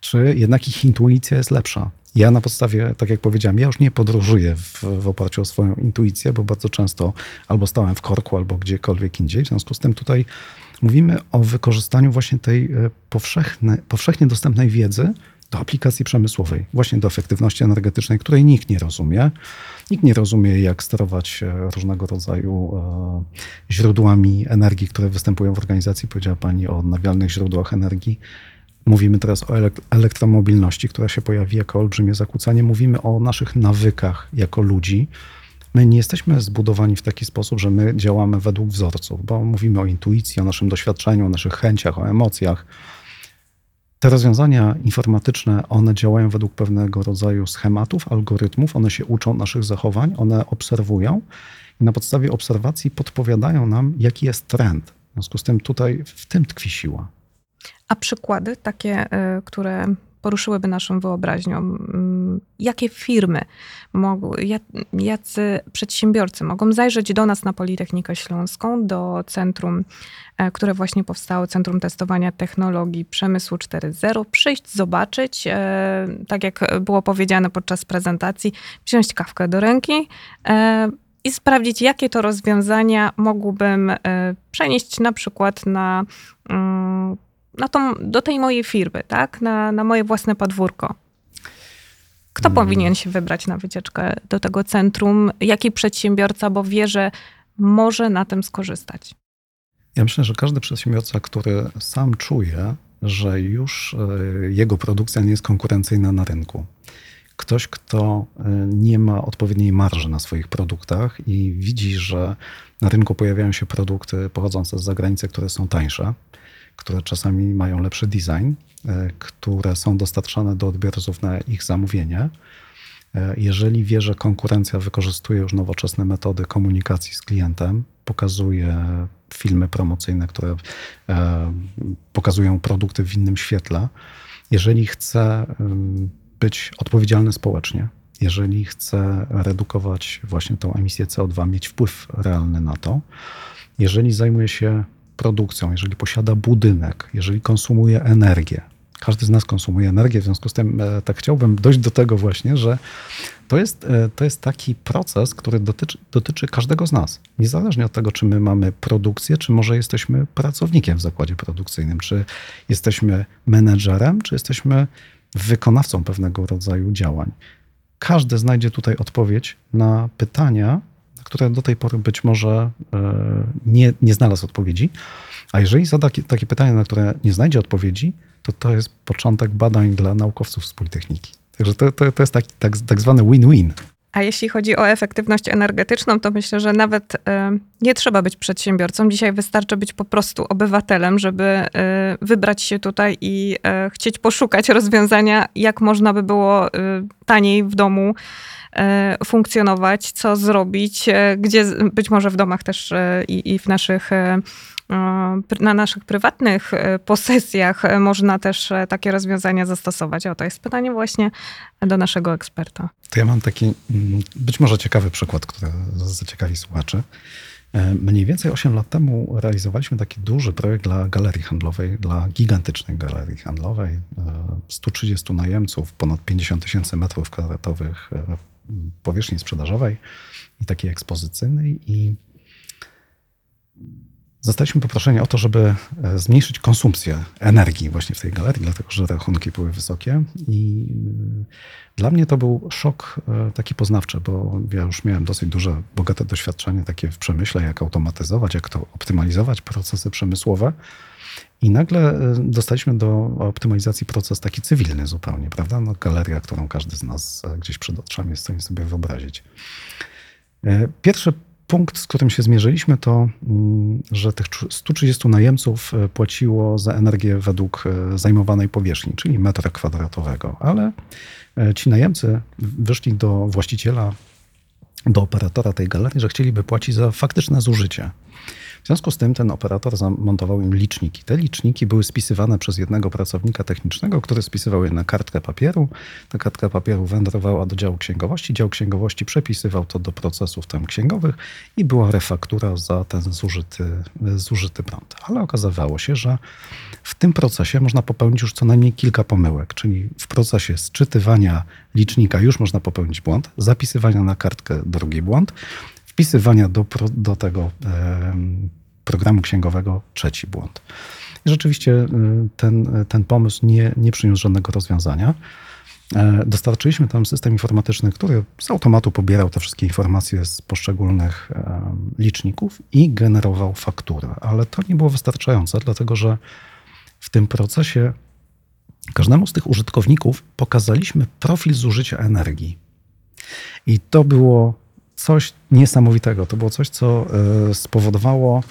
czy jednak ich intuicja jest lepsza. Ja na podstawie, tak jak powiedziałem, ja już nie podróżuję w, w oparciu o swoją intuicję, bo bardzo często albo stałem w korku, albo gdziekolwiek indziej. W związku z tym tutaj mówimy o wykorzystaniu właśnie tej e, powszechne, powszechnie dostępnej wiedzy do aplikacji przemysłowej, właśnie do efektywności energetycznej, której nikt nie rozumie. Nikt nie rozumie, jak sterować e, różnego rodzaju e, źródłami energii, które występują w organizacji. Powiedziała Pani o odnawialnych źródłach energii. Mówimy teraz o elektromobilności, która się pojawi jako olbrzymie zakłócenie. Mówimy o naszych nawykach jako ludzi. My nie jesteśmy zbudowani w taki sposób, że my działamy według wzorców, bo mówimy o intuicji, o naszym doświadczeniu, o naszych chęciach, o emocjach te rozwiązania informatyczne, one działają według pewnego rodzaju schematów, algorytmów, one się uczą naszych zachowań, one obserwują i na podstawie obserwacji podpowiadają nam, jaki jest trend. W związku z tym tutaj w tym tkwi siła. A przykłady takie, y, które poruszyłyby naszą wyobraźnią. Mm, jakie firmy, mogą, jacy przedsiębiorcy mogą zajrzeć do nas na Politechnikę Śląską, do centrum, e, które właśnie powstało, Centrum Testowania Technologii Przemysłu 4.0, przyjść, zobaczyć, e, tak jak było powiedziane podczas prezentacji, wziąć kawkę do ręki e, i sprawdzić, jakie to rozwiązania mógłbym przenieść na przykład na mm, na tą, do tej mojej firmy, tak? Na, na moje własne podwórko. Kto hmm. powinien się wybrać na wycieczkę do tego centrum? Jaki przedsiębiorca, bo wie, że może na tym skorzystać? Ja myślę, że każdy przedsiębiorca, który sam czuje, że już e, jego produkcja nie jest konkurencyjna na rynku. Ktoś, kto e, nie ma odpowiedniej marży na swoich produktach i widzi, że na rynku pojawiają się produkty pochodzące z zagranicy, które są tańsze, które czasami mają lepszy design, e, które są dostarczane do odbiorców na ich zamówienie. E, jeżeli wie, że konkurencja wykorzystuje już nowoczesne metody komunikacji z klientem, pokazuje filmy promocyjne, które e, pokazują produkty w innym świetle, jeżeli chce być odpowiedzialny społecznie, jeżeli chce redukować właśnie tą emisję CO2, mieć wpływ realny na to, jeżeli zajmuje się produkcją, jeżeli posiada budynek, jeżeli konsumuje energię, każdy z nas konsumuje energię, w związku z tym e, tak chciałbym dojść do tego właśnie, że to jest, e, to jest taki proces, który dotyczy, dotyczy każdego z nas. Niezależnie od tego, czy my mamy produkcję, czy może jesteśmy pracownikiem w zakładzie produkcyjnym, czy jesteśmy menedżerem, czy jesteśmy wykonawcą pewnego rodzaju działań. Każdy znajdzie tutaj odpowiedź na pytania, które do tej pory być może e, nie, nie znalazł odpowiedzi. A jeżeli zada takie pytania, na które nie znajdzie odpowiedzi, to to jest początek badań dla naukowców z Politechniki. Także to, to, to jest taki, tak, tak zwany win-win. A jeśli chodzi o efektywność energetyczną, to myślę, że nawet y, nie trzeba być przedsiębiorcą. Dzisiaj wystarczy być po prostu obywatelem, żeby y, wybrać się tutaj i y, chcieć poszukać rozwiązania, jak można by było taniej w domu funkcjonować, co zrobić, gdzie być może w domach też i, i w naszych na naszych prywatnych e, posesjach e, można też e, takie rozwiązania zastosować? O, to jest pytanie właśnie do naszego eksperta. To ja mam taki mm, być może ciekawy przykład, który zaciekawi słuchaczy. Mniej więcej 8 lat temu realizowaliśmy taki duży projekt dla galerii handlowej, dla gigantycznej galerii handlowej. 130 najemców, ponad 50 tysięcy metrów kwadratowych powierzchni sprzedażowej i takiej ekspozycyjnej. I Zostaliśmy poproszeni o to, żeby e, zmniejszyć konsumpcję energii właśnie w tej galerii, dlatego że rachunki były wysokie. I e, dla mnie to był szok e, taki poznawczy, bo ja już miałem dosyć duże, bogate doświadczenie takie w przemyśle, jak automatyzować, jak to optymalizować procesy przemysłowe. I nagle dostaliśmy do optymalizacji proces taki cywilny zupełnie, prawda? No, galeria, którą każdy z nas gdzieś przed oczami jest w stanie sobie wyobrazić. Pierwsze punkt, z którym się zmierzyliśmy, to, mm, że tych 130 najemców e, płaciło za energię według e, zajmowanej powierzchni, czyli metra kwadratowego, ale e, ci najemcy wyszli do właściciela, do operatora tej galerii, że chcieliby płacić za faktyczne zużycie. W związku z tym ten operator zamontował im liczniki. Te liczniki były spisywane przez jednego pracownika technicznego, który spisywał je na kartkę papieru. Ta kartka papieru wędrowała do działu księgowości. Dział księgowości przepisywał to do procesów tam księgowych i była refaktura za ten zużyty, zużyty prąd. Ale okazywało się, że w tym procesie można popełnić już co najmniej kilka pomyłek, czyli w procesie sczytywania licznika już można popełnić błąd, zapisywania na kartkę drugi błąd, wpisywania do, do tego programu księgowego trzeci błąd. I rzeczywiście y, ten, ten pomysł nie, nie przyniósł żadnego rozwiązania. E, dostarczyliśmy tam system informatyczny, który z automatu pobierał te wszystkie informacje z poszczególnych liczników i generował fakturę. Ale to nie było wystarczające, dlatego że w tym procesie każdemu z tych użytkowników pokazaliśmy profil zużycia energii. I to było coś niesamowitego. To było coś, co e, spowodowało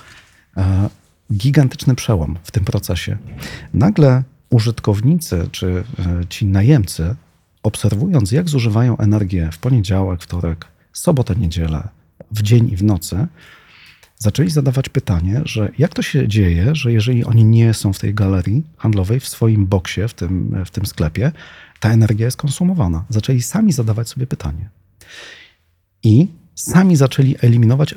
e, gigantyczny przełom w tym procesie. Nagle użytkownicy czy e, ci najemcy, obserwując, jak zużywają energię w poniedziałek, wtorek, sobotę, niedzielę, w dzień i w nocy, zaczęli zadawać pytanie, że jak to się dzieje, że jeżeli oni nie są w tej galerii handlowej, w swoim boksie, w tym, w tym sklepie, ta energia jest konsumowana. Zaczęli sami zadawać sobie pytanie. I sami zaczęli eliminować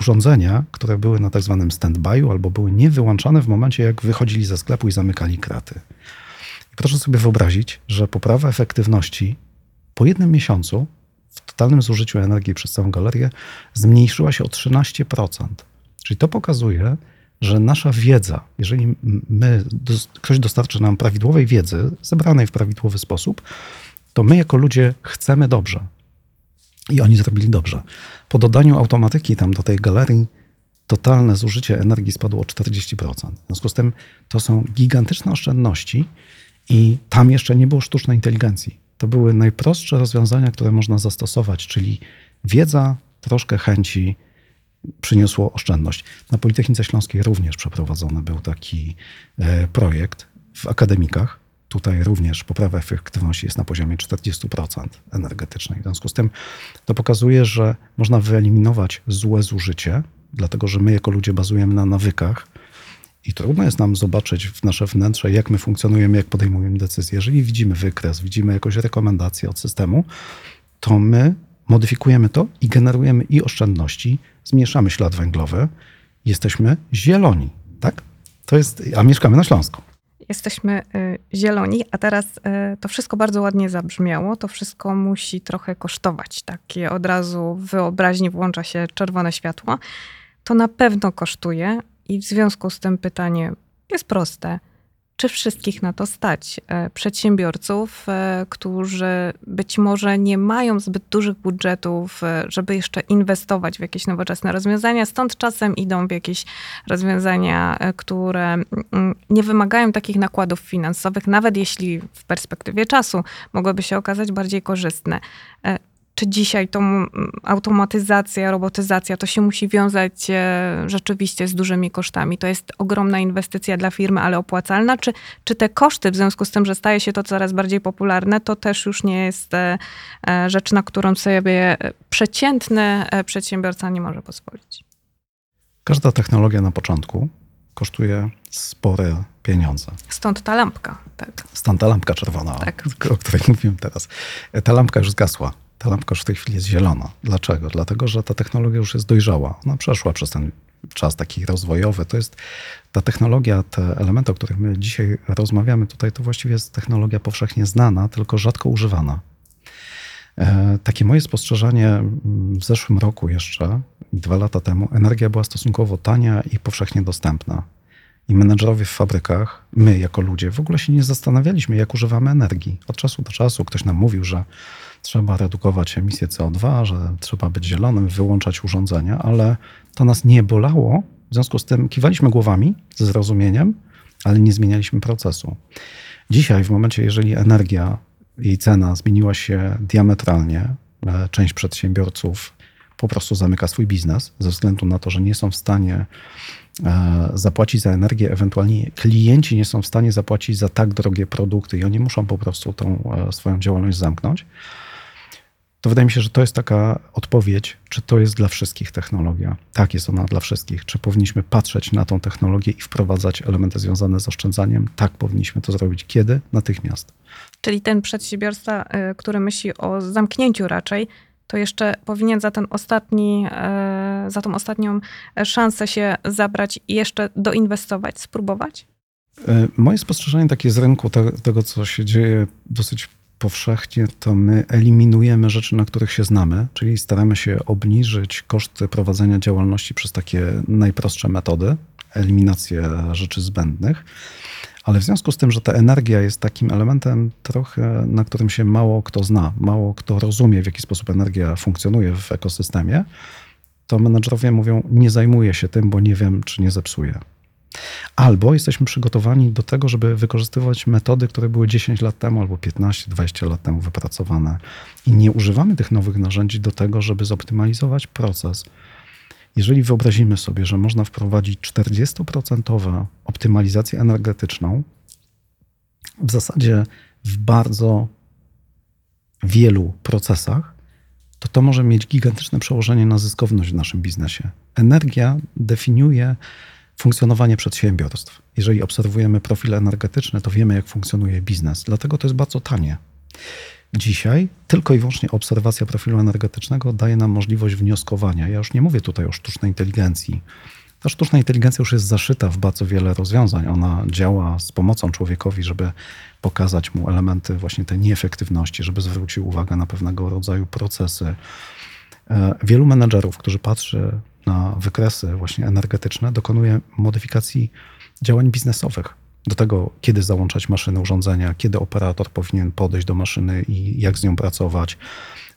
urządzenia, które były na tak zwanym stand-by'u albo były niewyłączane w momencie, jak wychodzili ze sklepu i zamykali kraty. I proszę sobie wyobrazić, że poprawa efektywności po jednym miesiącu w totalnym zużyciu energii przez całą galerię zmniejszyła się o 13%. Czyli to pokazuje, że nasza wiedza, jeżeli my, ktoś dostarczy nam prawidłowej wiedzy, zebranej w prawidłowy sposób, to my jako ludzie chcemy dobrze. I oni zrobili dobrze. Po dodaniu automatyki tam do tej galerii totalne zużycie energii spadło o 40%. W związku z tym to są gigantyczne oszczędności i tam jeszcze nie było sztucznej inteligencji. To były najprostsze rozwiązania, które można zastosować, czyli wiedza, troszkę chęci przyniosło oszczędność. Na Politechnice Śląskiej również przeprowadzony był taki e, projekt w akademikach Tutaj również poprawa efektywności jest na poziomie 40% energetycznej. W związku z tym to pokazuje, że można wyeliminować złe zużycie, dlatego że my jako ludzie bazujemy na nawykach i trudno jest nam zobaczyć w nasze wnętrze, jak my funkcjonujemy, jak podejmujemy decyzje. Jeżeli widzimy wykres, widzimy jakąś rekomendację od systemu, to my modyfikujemy to i generujemy i oszczędności, zmniejszamy ślad węglowy, jesteśmy zieloni, tak? To jest, a mieszkamy na Śląsku. Jesteśmy y, zieloni, a teraz y, to wszystko bardzo ładnie zabrzmiało. To wszystko musi trochę kosztować. Takie od razu w wyobraźni włącza się czerwone światło. To na pewno kosztuje i w związku z tym pytanie jest proste czy wszystkich na to stać. E, przedsiębiorców, e, którzy być może nie mają zbyt dużych budżetów, e, żeby jeszcze inwestować w jakieś nowoczesne rozwiązania, stąd czasem idą w jakieś rozwiązania, które mm, nie wymagają takich nakładów finansowych, nawet jeśli w perspektywie czasu mogłyby się okazać bardziej korzystne czy dzisiaj tą automatyzacja, robotyzacja to się musi wiązać e, rzeczywiście z dużymi kosztami? To jest ogromna inwestycja dla firmy, ale opłacalna? Czy, czy te koszty, w związku z tym, że staje się to coraz bardziej popularne, to też już nie jest e, e, rzecz, na którą sobie przeciętny przedsiębiorca nie może pozwolić? Każda technologia na początku kosztuje spore pieniądze. Stąd ta lampka, tak. Stąd ta lampka czerwona, tak. o której <laughs> mówiłem teraz. Ta lampka już zgasła ta lampka już w tej chwili jest zielona. Dlaczego? Dlatego, że ta technologia już jest dojrzała. Ona przeszła przez ten czas taki rozwojowy. To jest ta technologia, te elementy, o których my dzisiaj rozmawiamy tutaj, to właściwie jest technologia powszechnie znana, tylko rzadko używana. E, takie moje spostrzeżenie mm, w zeszłym roku jeszcze, dwa lata temu, energia była stosunkowo tania i powszechnie dostępna. I menedżerowie w fabrykach, my jako ludzie, w ogóle się nie zastanawialiśmy, jak używamy energii. Od czasu do czasu ktoś nam mówił, że trzeba redukować emisję CO2, że trzeba być zielonym, wyłączać urządzenia, ale to nas nie bolało. W związku z tym kiwaliśmy głowami ze zrozumieniem, ale nie zmienialiśmy procesu. Dzisiaj, w momencie, jeżeli energia, jej cena zmieniła się diametralnie, e, część przedsiębiorców po prostu zamyka swój biznes ze względu na to, że nie są w stanie e, zapłacić za energię, ewentualnie klienci nie są w stanie zapłacić za tak drogie produkty i oni muszą po prostu tą e, swoją działalność zamknąć to wydaje mi się, że to jest taka odpowiedź, czy to jest dla wszystkich technologia. Tak, jest ona dla wszystkich. Czy powinniśmy patrzeć na tą technologię i wprowadzać elementy związane z oszczędzaniem? Tak, powinniśmy to zrobić. Kiedy? Natychmiast. Czyli ten przedsiębiorca, y, który myśli o zamknięciu raczej, to jeszcze powinien za ten ostatni, y, za tą ostatnią szansę się zabrać i jeszcze doinwestować, spróbować? Y, moje spostrzeżenie takie z rynku, tego co się dzieje dosyć powszechnie, to my eliminujemy rzeczy, na których się znamy, czyli staramy się obniżyć koszty prowadzenia działalności przez takie najprostsze metody, eliminację rzeczy zbędnych. Ale w związku z tym, że ta energia jest takim elementem trochę, na którym się mało kto zna, mało kto rozumie, w jaki sposób energia funkcjonuje w ekosystemie, to menedżerowie mówią, nie zajmuję się tym, bo nie wiem, czy nie zepsuję. Albo jesteśmy przygotowani do tego, żeby wykorzystywać metody, które były 10 lat temu albo 15-20 lat temu wypracowane i nie używamy tych nowych narzędzi do tego, żeby zoptymalizować proces. Jeżeli wyobrazimy sobie, że można wprowadzić 40% optymalizację energetyczną, w zasadzie w bardzo wielu procesach, to to może mieć gigantyczne przełożenie na zyskowność w naszym biznesie. Energia definiuje funkcjonowanie przedsiębiorstw. Jeżeli obserwujemy profil energetyczny, to wiemy, jak funkcjonuje biznes. Dlatego to jest bardzo tanie. Dzisiaj tylko i wyłącznie obserwacja profilu energetycznego daje nam możliwość wnioskowania. Ja już nie mówię tutaj o sztucznej inteligencji. Ta sztuczna inteligencja już jest zaszyta w bardzo wiele rozwiązań. Ona działa z pomocą człowiekowi, żeby pokazać mu elementy właśnie tej nieefektywności, żeby zwrócił uwagę na pewnego rodzaju procesy. E, wielu menedżerów, którzy patrzy na wykresy właśnie energetyczne, dokonuje modyfikacji działań biznesowych. Do tego, kiedy załączać maszyny, urządzenia, kiedy operator powinien podejść do maszyny i jak z nią pracować,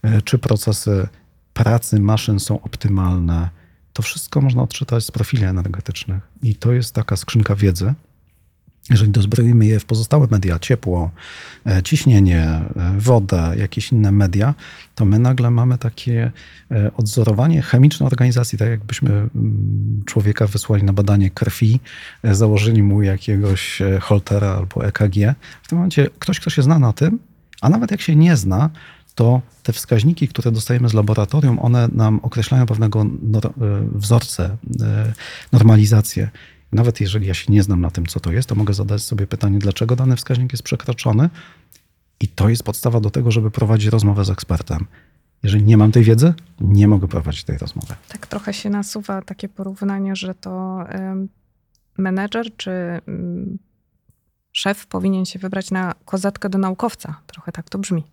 e, czy procesy pracy maszyn są optymalne. To wszystko można odczytać z profili energetycznych. I to jest taka skrzynka wiedzy, Jeżeli dozbroimy je w pozostałe media, ciepło, e, ciśnienie, e, wodę, jakieś inne media, to my nagle mamy takie e, odzorowanie chemiczne organizacji, tak jakbyśmy mm, człowieka wysłali na badanie krwi, założyli mu jakiegoś holtera albo EKG. W tym momencie ktoś, kto się zna na tym, a nawet jak się nie zna, to te wskaźniki, które dostajemy z laboratorium, one nam określają pewnego wzorce, normalizację. Nawet jeżeli ja się nie znam na tym, co to jest, to mogę zadać sobie pytanie, dlaczego dany wskaźnik jest przekroczony. I to jest podstawa do tego, żeby prowadzić rozmowę z ekspertem. Jeżeli nie mam tej wiedzy, nie mogę prowadzić tej rozmowy. Tak trochę się nasuwa takie porównanie, że to menedżer czy mm, szef powinien się wybrać na kozatkę do naukowca. Trochę tak to brzmi.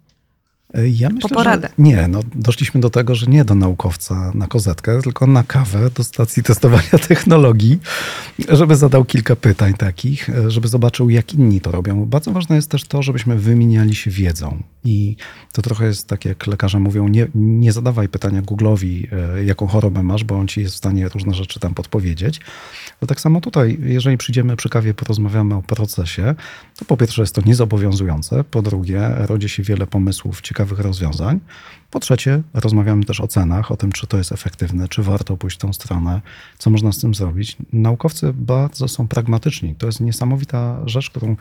Ja myślę, po poradę. Nie, no doszliśmy do tego, że nie do naukowca na kozetkę, tylko na kawę do stacji <laughs> testowania technologii, żeby zadał kilka pytań takich, żeby zobaczył, jak inni to robią. Bardzo ważne jest też to, żebyśmy wymieniali się wiedzą. I to trochę jest tak, jak lekarze mówią, nie, nie zadawaj pytania Google'owi, e, jaką chorobę masz, bo on ci jest w stanie różne rzeczy tam podpowiedzieć. To tak samo tutaj, jeżeli przyjdziemy przy kawie, porozmawiamy o procesie, to po pierwsze jest to niezobowiązujące, po drugie rodzi się wiele pomysłów ciekawych, ciekawych rozwiązań. Po trzecie, rozmawiamy też o cenach, o tym, czy to jest efektywne, czy warto pójść w tą stronę, co można z tym zrobić. Naukowcy bardzo są pragmatyczni. To jest niesamowita rzecz, którą,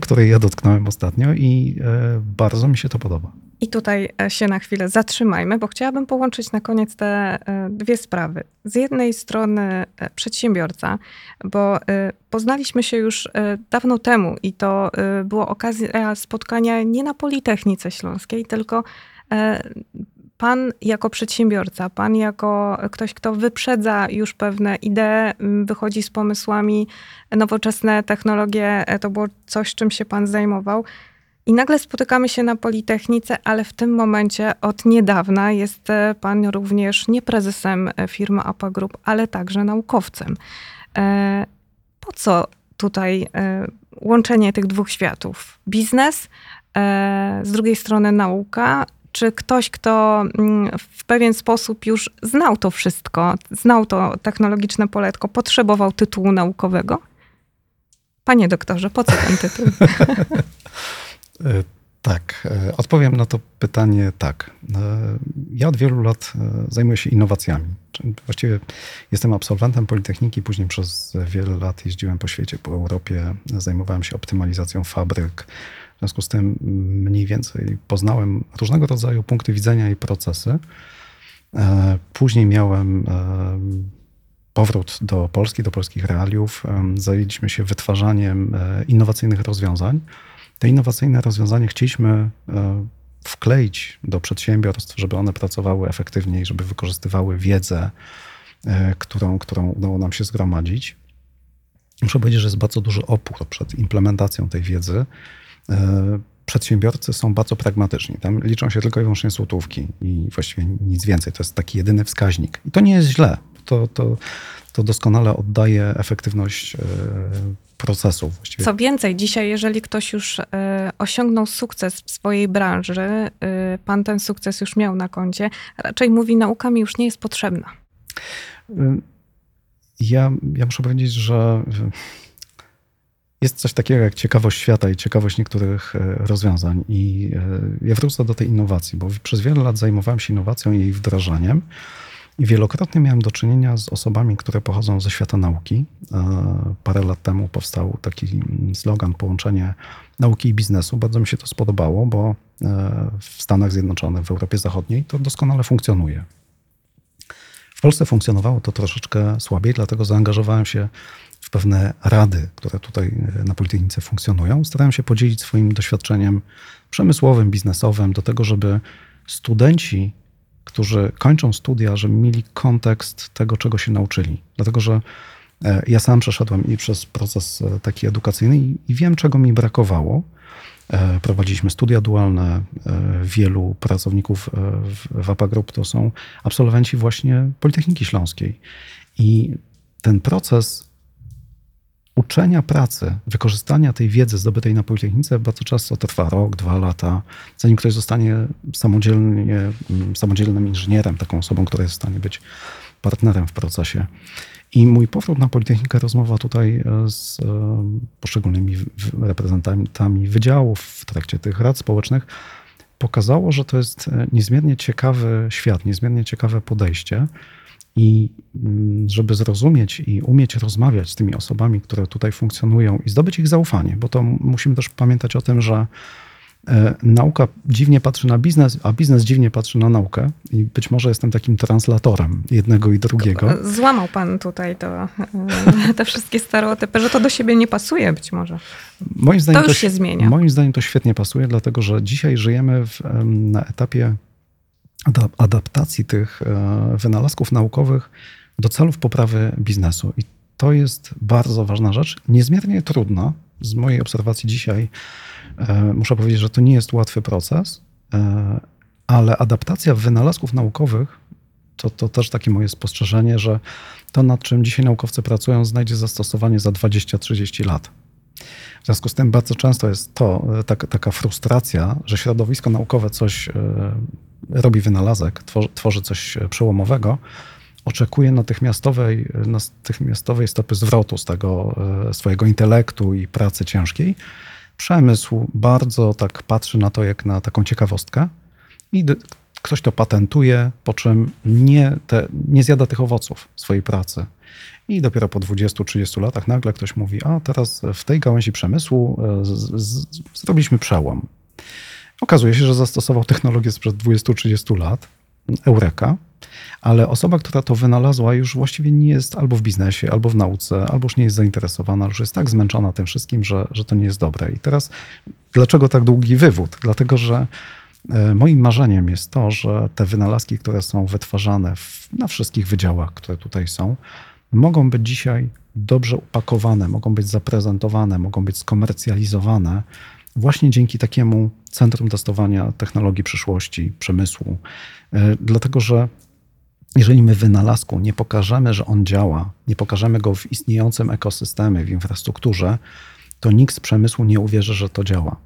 której ja dotknąłem ostatnio i e, bardzo mi się to podoba. I tutaj e, się na chwilę zatrzymajmy, bo chciałabym połączyć na koniec te e, dwie sprawy. Z jednej strony przedsiębiorca, bo poznaliśmy się już dawno temu i to było okazja spotkania nie na Politechnice Śląskiej, tylko pan jako przedsiębiorca, pan jako ktoś, kto wyprzedza już pewne idee, wychodzi z pomysłami, nowoczesne technologie, e, to było coś, czym się pan zajmował. I nagle spotykamy się na Politechnice, ale w tym momencie od niedawna jest e, pan również nie prezesem firmy APA Group, ale także naukowcem. Po co tutaj łączenie tych dwóch światów? Biznes, z drugiej strony nauka, czy ktoś, kto mm, w pewien sposób już znał to wszystko, znał to technologiczne poletko, potrzebował tytułu naukowego? Panie doktorze, po co ten tytuł? <laughs> E, tak, e, odpowiem na to pytanie tak. E, ja od wielu lat zajmuję się innowacjami. Właściwie jestem absolwentem Politechniki, później przez wiele lat jeździłem po świecie, po Europie, zajmowałem się optymalizacją fabryk, w związku z tym mniej więcej poznałem różnego rodzaju punkty widzenia i procesy. E, później miałem e, powrót do Polski, do polskich realiów. E, zajęliśmy się wytwarzaniem innowacyjnych rozwiązań. Te innowacyjne rozwiązania chcieliśmy wkleić do przedsiębiorstw, żeby one pracowały efektywniej, żeby wykorzystywały wiedzę, którą, którą udało nam się zgromadzić. Muszę powiedzieć, że jest bardzo duży opór przed implementacją tej wiedzy. E, przedsiębiorcy są bardzo pragmatyczni. Tam liczą się tylko i wyłącznie złotówki i właściwie nic więcej. To jest taki jedyny wskaźnik. I to nie jest źle. To, to, to doskonale oddaje efektywność e, procesu. Właściwie. Co więcej, dzisiaj, jeżeli ktoś już e, osiągnął sukces w swojej branży, pan ten sukces już miał na koncie, raczej mówi, nauka mi już nie jest potrzebna. Ja, ja muszę powiedzieć, że jest coś takiego jak ciekawość świata i ciekawość niektórych e, rozwiązań. I e, ja wrócę do tej innowacji, bo przez wiele lat zajmowałem się innowacją i jej wdrażaniem. I wielokrotnie miałem do czynienia z osobami, które pochodzą ze świata nauki. E, parę lat temu powstał taki slogan połączenie nauki i biznesu. Bardzo mi się to spodobało, bo w Stanach Zjednoczonych, w Europie Zachodniej to doskonale funkcjonuje. W Polsce funkcjonowało to troszeczkę słabiej, dlatego zaangażowałem się w pewne rady, które tutaj e, na Politechnice funkcjonują. Starałem się podzielić swoim doświadczeniem przemysłowym, biznesowym do tego, żeby studenci, którzy kończą studia, żeby mieli kontekst tego, czego się nauczyli. Dlatego, że e, ja sam przeszedłem i przez proces e, taki edukacyjny i, wiem, czego mi brakowało. Prowadziliśmy studia dualne. Wielu pracowników w APA Group to są absolwenci właśnie Politechniki Śląskiej. I ten proces uczenia pracy, wykorzystania tej wiedzy zdobytej na Politechnice bardzo często trwa rok, dwa lata, zanim ktoś zostanie samodzielnie, mm, samodzielnym inżynierem, taką osobą, która jest w stanie być partnerem w procesie. I mój powrót na Politechnikę, rozmowa tutaj e, z e, poszczególnymi reprezentantami wydziałów w trakcie tych rad społecznych pokazało, że to jest e, niezmiernie ciekawy świat, niezmiernie ciekawe podejście. I mm, żeby zrozumieć i umieć rozmawiać z tymi osobami, które tutaj funkcjonują i zdobyć ich zaufanie, bo to musimy też pamiętać o tym, że E, nauka dziwnie patrzy na biznes, a biznes dziwnie patrzy na naukę. I być może jestem takim translatorem jednego i drugiego. Złamał pan tutaj to, e, te wszystkie stereotypy, że to do siebie nie pasuje być może. Moim zdaniem to już to, się zmienia. Moim zdaniem to świetnie pasuje, dlatego że dzisiaj żyjemy w, na etapie adaptacji tych e, wynalazków naukowych do celów poprawy biznesu. I to jest bardzo ważna rzecz, niezmiernie trudna. Z mojej obserwacji dzisiaj E, muszę powiedzieć, że to nie jest łatwy proces, e, ale adaptacja wynalazków naukowych to, to też takie moje spostrzeżenie, że to, nad czym dzisiaj naukowcy pracują, znajdzie zastosowanie za 20-30 lat. W związku z tym bardzo często jest to e, tak, taka frustracja, że środowisko naukowe coś robi wynalazek, tworzy, tworzy coś przełomowego, oczekuje natychmiastowej, natychmiastowej stopy zwrotu z tego swojego intelektu i pracy ciężkiej, przemysł bardzo tak patrzy na to jak na taką ciekawostkę i ktoś to patentuje, po czym nie, te, nie zjada tych owoców swojej pracy. I dopiero po 20-30 latach nagle ktoś mówi, a teraz w tej gałęzi przemysłu e, z, z, zrobiliśmy przełom. Okazuje się, że zastosował technologię sprzed 20-30 lat, Eureka, ale osoba, która to wynalazła, już właściwie nie jest albo w biznesie, albo w nauce, albo już nie jest zainteresowana, już jest tak zmęczona tym wszystkim, że, że to nie jest dobre. I teraz dlaczego tak długi wywód? Dlatego, że e, moim marzeniem jest to, że te wynalazki, które są wytwarzane w, na wszystkich wydziałach, które tutaj są, mogą być dzisiaj dobrze upakowane, mogą być zaprezentowane, mogą być skomercjalizowane właśnie dzięki takiemu centrum testowania technologii przyszłości, przemysłu. E, dlatego, że jeżeli my wynalazku nie pokażemy, że on działa, nie pokażemy go w istniejącym ekosystemie, w infrastrukturze, to nikt z przemysłu nie uwierzy, że to działa.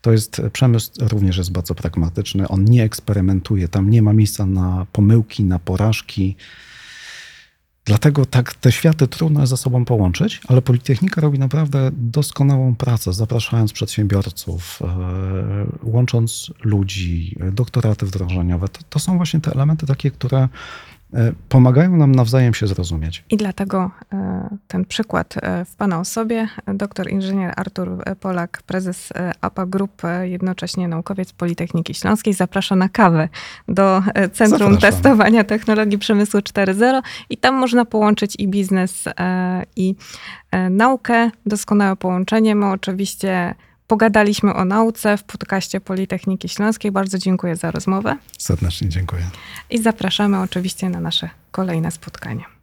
To jest przemysł również jest bardzo pragmatyczny, on nie eksperymentuje, tam nie ma miejsca na pomyłki, na porażki. Dlatego tak te światy trudno jest ze sobą połączyć, ale Politechnika robi naprawdę doskonałą pracę, zapraszając przedsiębiorców, e, łącząc ludzi, doktoraty wdrożeniowe. To, to są właśnie te elementy takie, które pomagają nam nawzajem się zrozumieć. I dlatego e, ten przykład e, w Pana osobie, doktor inżynier Artur Polak, prezes APA Group, jednocześnie naukowiec Politechniki Śląskiej, zaprasza na kawę do Centrum Zapraszam. Testowania Technologii Przemysłu 4.0 i tam można połączyć i biznes, i naukę. Doskonałe połączenie. My oczywiście Pogadaliśmy o nauce w podcaście Politechniki Śląskiej. Bardzo dziękuję za rozmowę. Serdecznie dziękuję. I zapraszamy oczywiście na nasze kolejne spotkania.